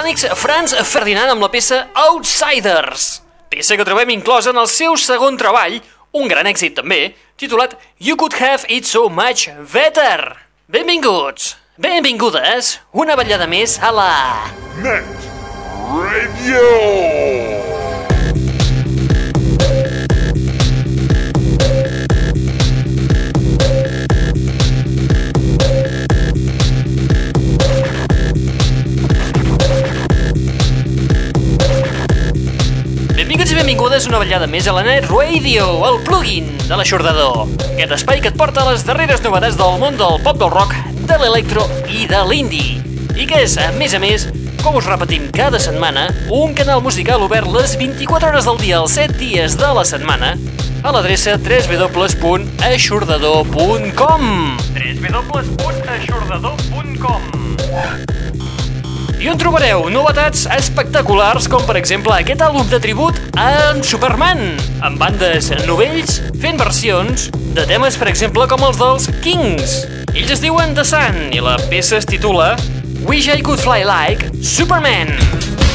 britànics Franz Ferdinand amb la peça Outsiders, peça que trobem inclosa en el seu segon treball, un gran èxit també, titulat You Could Have It So Much Better. Benvinguts, benvingudes, una ballada més a la... Net Radio! Benvinguts i benvingudes una ballada més a la Net Radio, el plugin de l'aixordador. Aquest espai que et porta les darreres novetats del món del pop del rock, de l'electro i de l'indie. I que és, a més a més, com us repetim cada setmana, un canal musical obert les 24 hores del dia, els 7 dies de la setmana, a l'adreça www.aixordador.com www.aixordador.com i on trobareu novetats espectaculars com per exemple aquest àlbum de tribut a Superman, amb bandes novells fent versions de temes per exemple com els dels Kings. Ells es diuen The Sun i la peça es titula Wish I Could Fly Like Superman. Superman.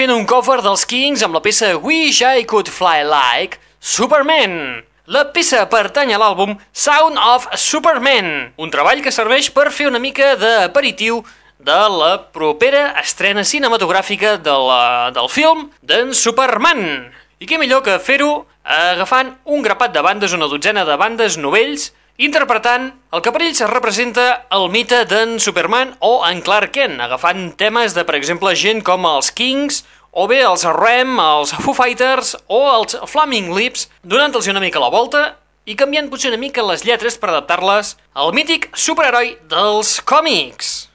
Fent un cover dels Kings amb la peça Wish I Could Fly Like Superman. La peça pertany a l'àlbum Sound of Superman, un treball que serveix per fer una mica d'aperitiu de la propera estrena cinematogràfica de la, del film d'en Superman. I què millor que fer-ho agafant un grapat de bandes, una dotzena de bandes novells, interpretant el que per ells representa el mite d'en Superman o en Clark Kent, agafant temes de, per exemple, gent com els Kings, o bé els Rem, els Foo Fighters o els Flaming Lips, donant-los una mica la volta i canviant potser una mica les lletres per adaptar-les al mític superheroi dels còmics.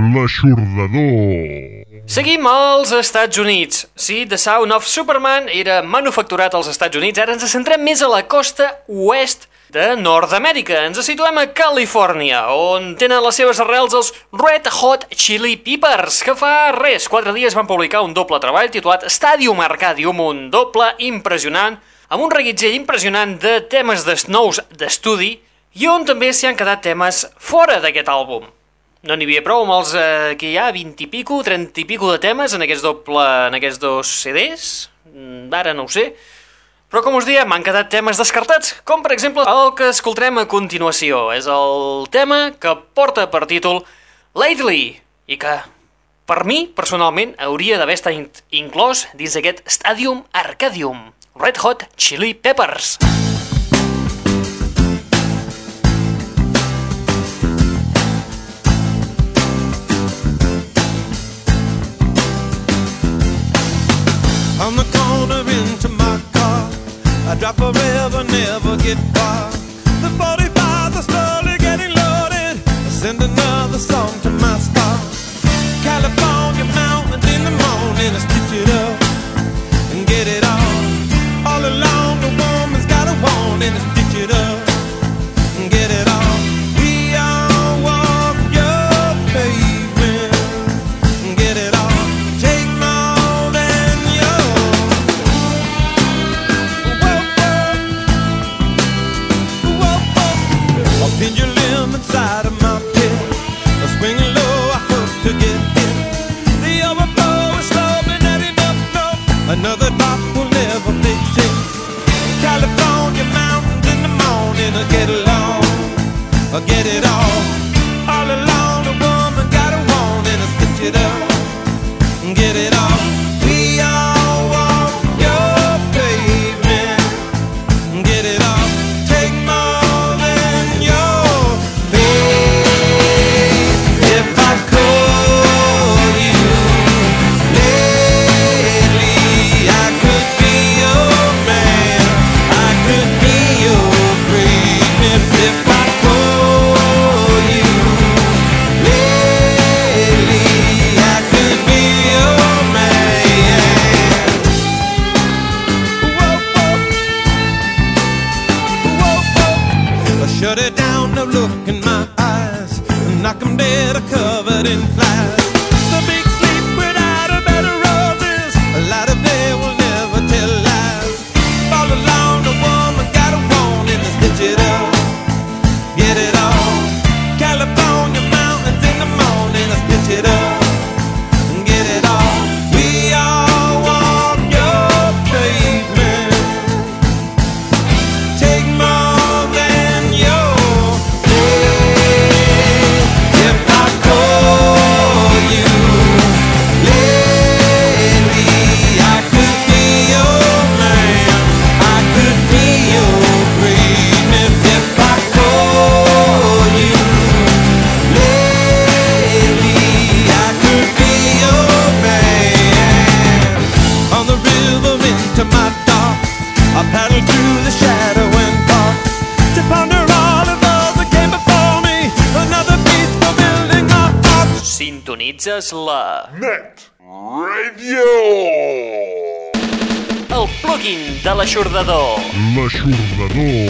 L'aixordador. Seguim als Estats Units. Sí, The Sound of Superman era manufacturat als Estats Units. Ara ens centrem més a la costa oest de Nord-Amèrica. Ens situem a Califòrnia, on tenen les seves arrels els Red Hot Chili Peppers, que fa res, quatre dies van publicar un doble treball titulat Stadium Arcadium, un doble impressionant, amb un reguitzell impressionant de temes de nous d'estudi, i on també s'hi han quedat temes fora d'aquest àlbum. No n'hi havia prou amb els eh, que hi ha 20 i pico, 30 i pico de temes en aquest doble, en aquests dos CDs? Mm, Ara no ho sé. Però com us deia, m'han quedat temes descartats, com per exemple el que escoltarem a continuació. És el tema que porta per títol Lately, i que, per mi, personalment, hauria d'haver estat in- inclòs dins d'aquest Stadium Arcadium. Red Hot Chili Peppers. the corner into my car. I drive forever, never get far. Plugin de l'aixordador. L'aixordador.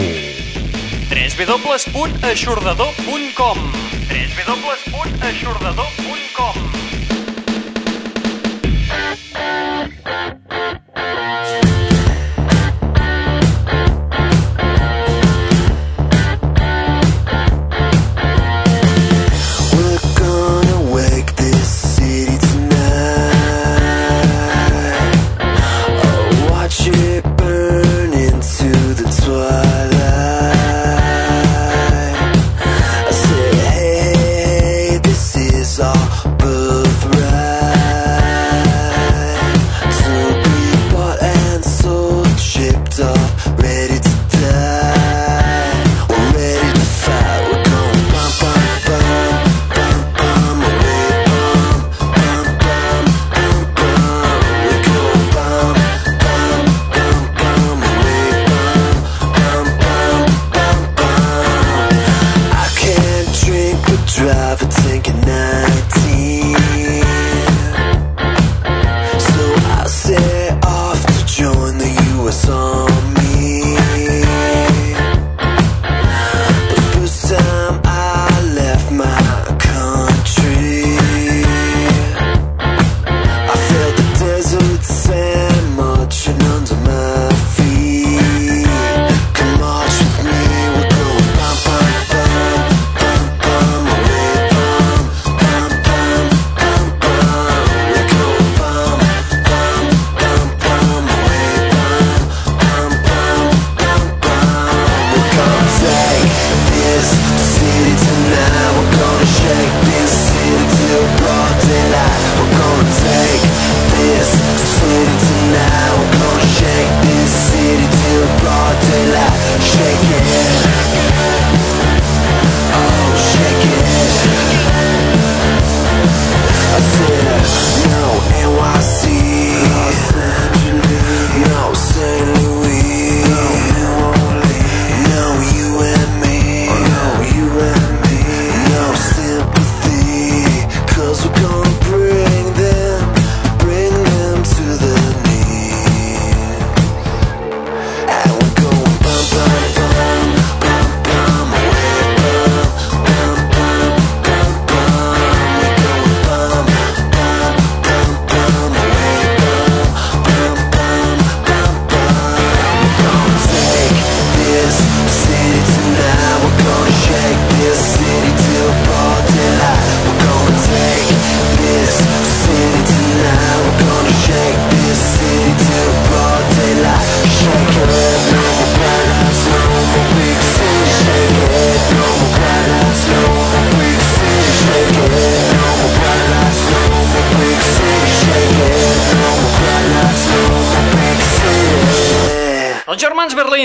www.aixordador.com www.aixordador.com shake.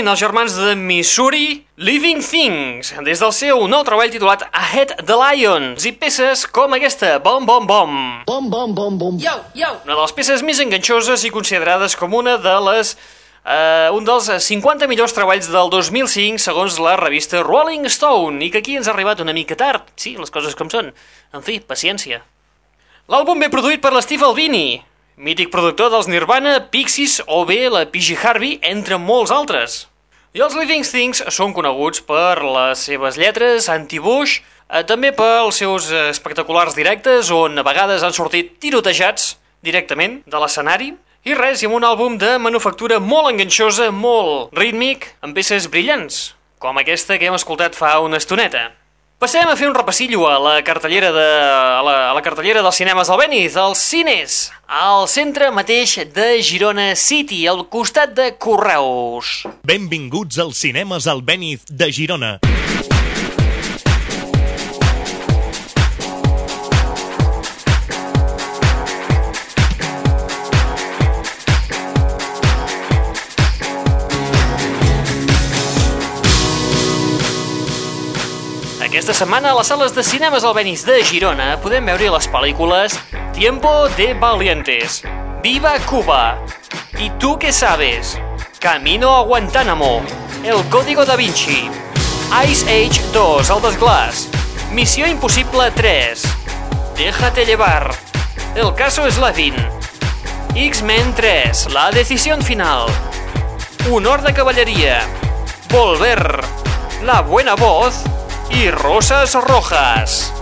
Berlin, els germans de Missouri, Living Things, des del seu nou treball titulat Ahead the Lions, i peces com aquesta, Bom Bom Bom. Bom, bom, bom, bom. Yo, yo. Una de les peces més enganxoses i considerades com una de les Uh, un dels 50 millors treballs del 2005 segons la revista Rolling Stone i que aquí ens ha arribat una mica tard. Sí, les coses com són. En fi, paciència. L'àlbum ve produït per l'Steve Albini, mític productor dels Nirvana, Pixies o bé la PG Harvey, entre molts altres. I els Living Things són coneguts per les seves lletres anti-Bush, eh, també pels seus eh, espectaculars directes on a vegades han sortit tirotejats directament de l'escenari, i res, i amb un àlbum de manufactura molt enganxosa, molt rítmic, amb peces brillants, com aquesta que hem escoltat fa una estoneta. Passem a fer un repassillo a la cartellera, de, a la, a la cartellera dels cinemes del Beniz, als cines, al centre mateix de Girona City, al costat de Correus. Benvinguts als cinemes Albéniz de Girona. Aquesta setmana a les sales de cinemes albenis de Girona podem veure les pel·lícules Tiempo de Valientes, Viva Cuba, ¿Y tú qué sabes? Camino a Guantánamo, El Código da Vinci, Ice Age 2, El Desglàs, Missió Impossible 3, Déjate llevar, El caso Slavin, X-Men 3, La decisión final, Honor de caballería, Volver, La buena voz y Rosas Rojas.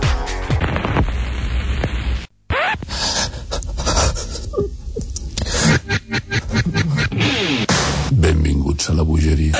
Benvinguts a la bogeria.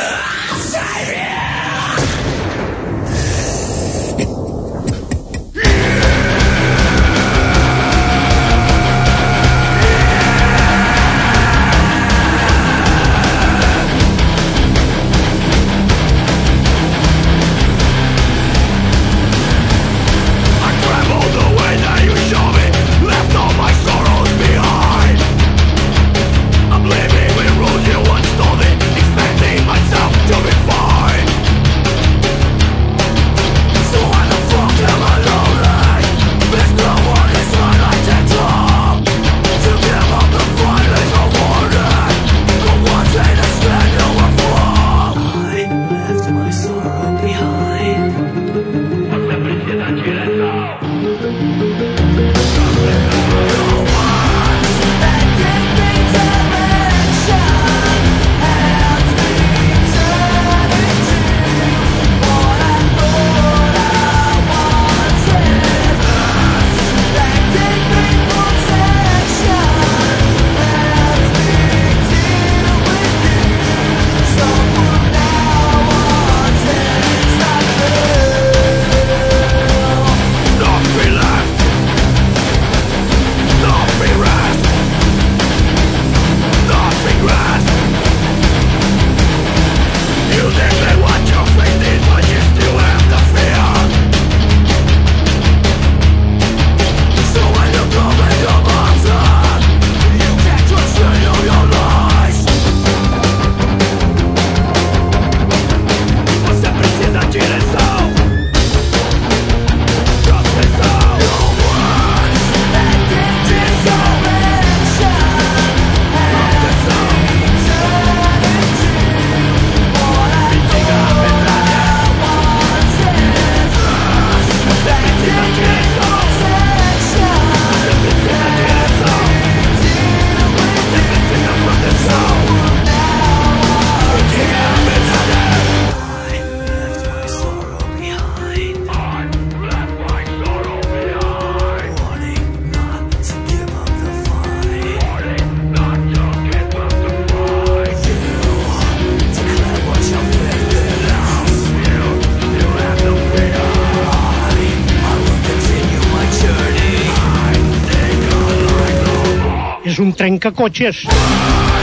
És un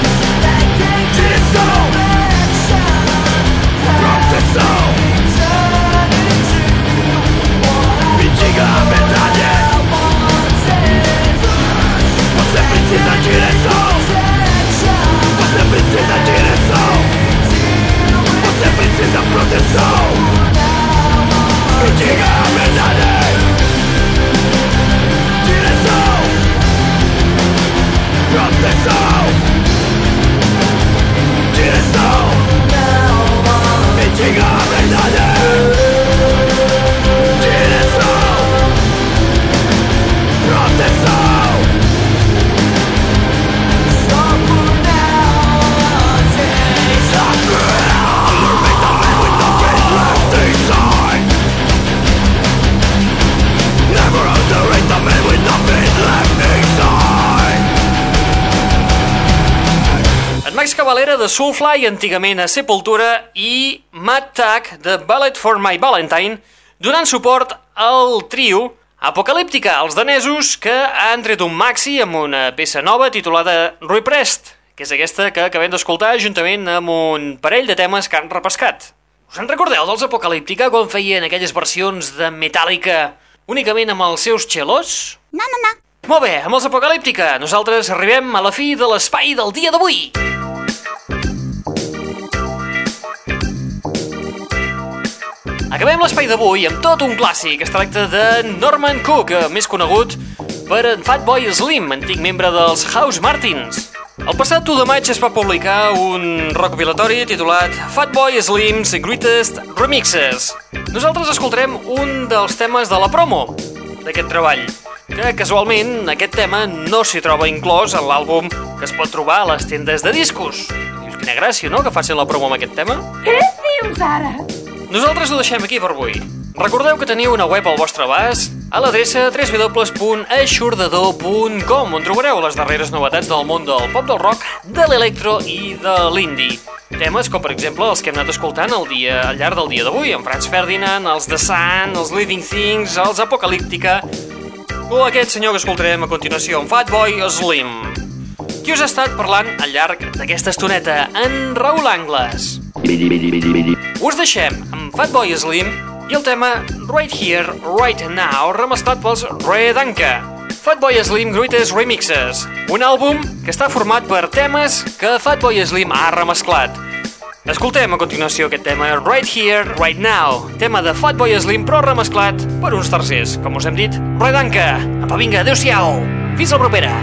Soulfly, antigament a Sepultura, i Matt Tuck de Ballet for My Valentine, donant suport al trio Apocalíptica, els danesos, que han tret un maxi amb una peça nova titulada Repressed, que és aquesta que acabem d'escoltar juntament amb un parell de temes que han repescat. Us en recordeu dels Apocalíptica quan feien aquelles versions de Metallica únicament amb els seus xelós? No, no, no. Molt bé, amb els Apocalíptica, nosaltres arribem a la fi de l'espai del dia d'avui. Acabem l'espai d'avui amb tot un clàssic. Es tracta de Norman Cook, eh, més conegut per en Fatboy Slim, antic membre dels House Martins. El passat 1 de maig es va publicar un recopilatori titulat Fatboy Slim's Greatest Remixes. Nosaltres escoltarem un dels temes de la promo d'aquest treball, que casualment aquest tema no s'hi troba inclòs en l'àlbum que es pot trobar a les tendes de discos. Dius, quina gràcia, no?, que facin la promo amb aquest tema? Què dius ara? Nosaltres ho deixem aquí per avui. Recordeu que teniu una web al vostre abast a l'adreça www.aixordador.com on trobareu les darreres novetats del món del pop del rock, de l'electro i de l'indie. Temes com, per exemple, els que hem anat escoltant el dia, al llarg del dia d'avui, en Franz Ferdinand, els The Sun, els Living Things, els Apocalíptica, o aquest senyor que escoltarem a continuació, en Fatboy Slim. Qui us ha estat parlant al llarg d'aquesta estoneta? En Raül Angles. Us deixem amb Fatboy Slim i el tema Right Here, Right Now, remesclat pels Red Anka. Fatboy Slim Greatest Remixes, un àlbum que està format per temes que Fatboy Slim ha remesclat. Escoltem a continuació aquest tema Right Here, Right Now, tema de Fatboy Slim però remesclat per uns tercers, com us hem dit, Red Anka. Apa, vinga, adeu-siau! Fins la propera!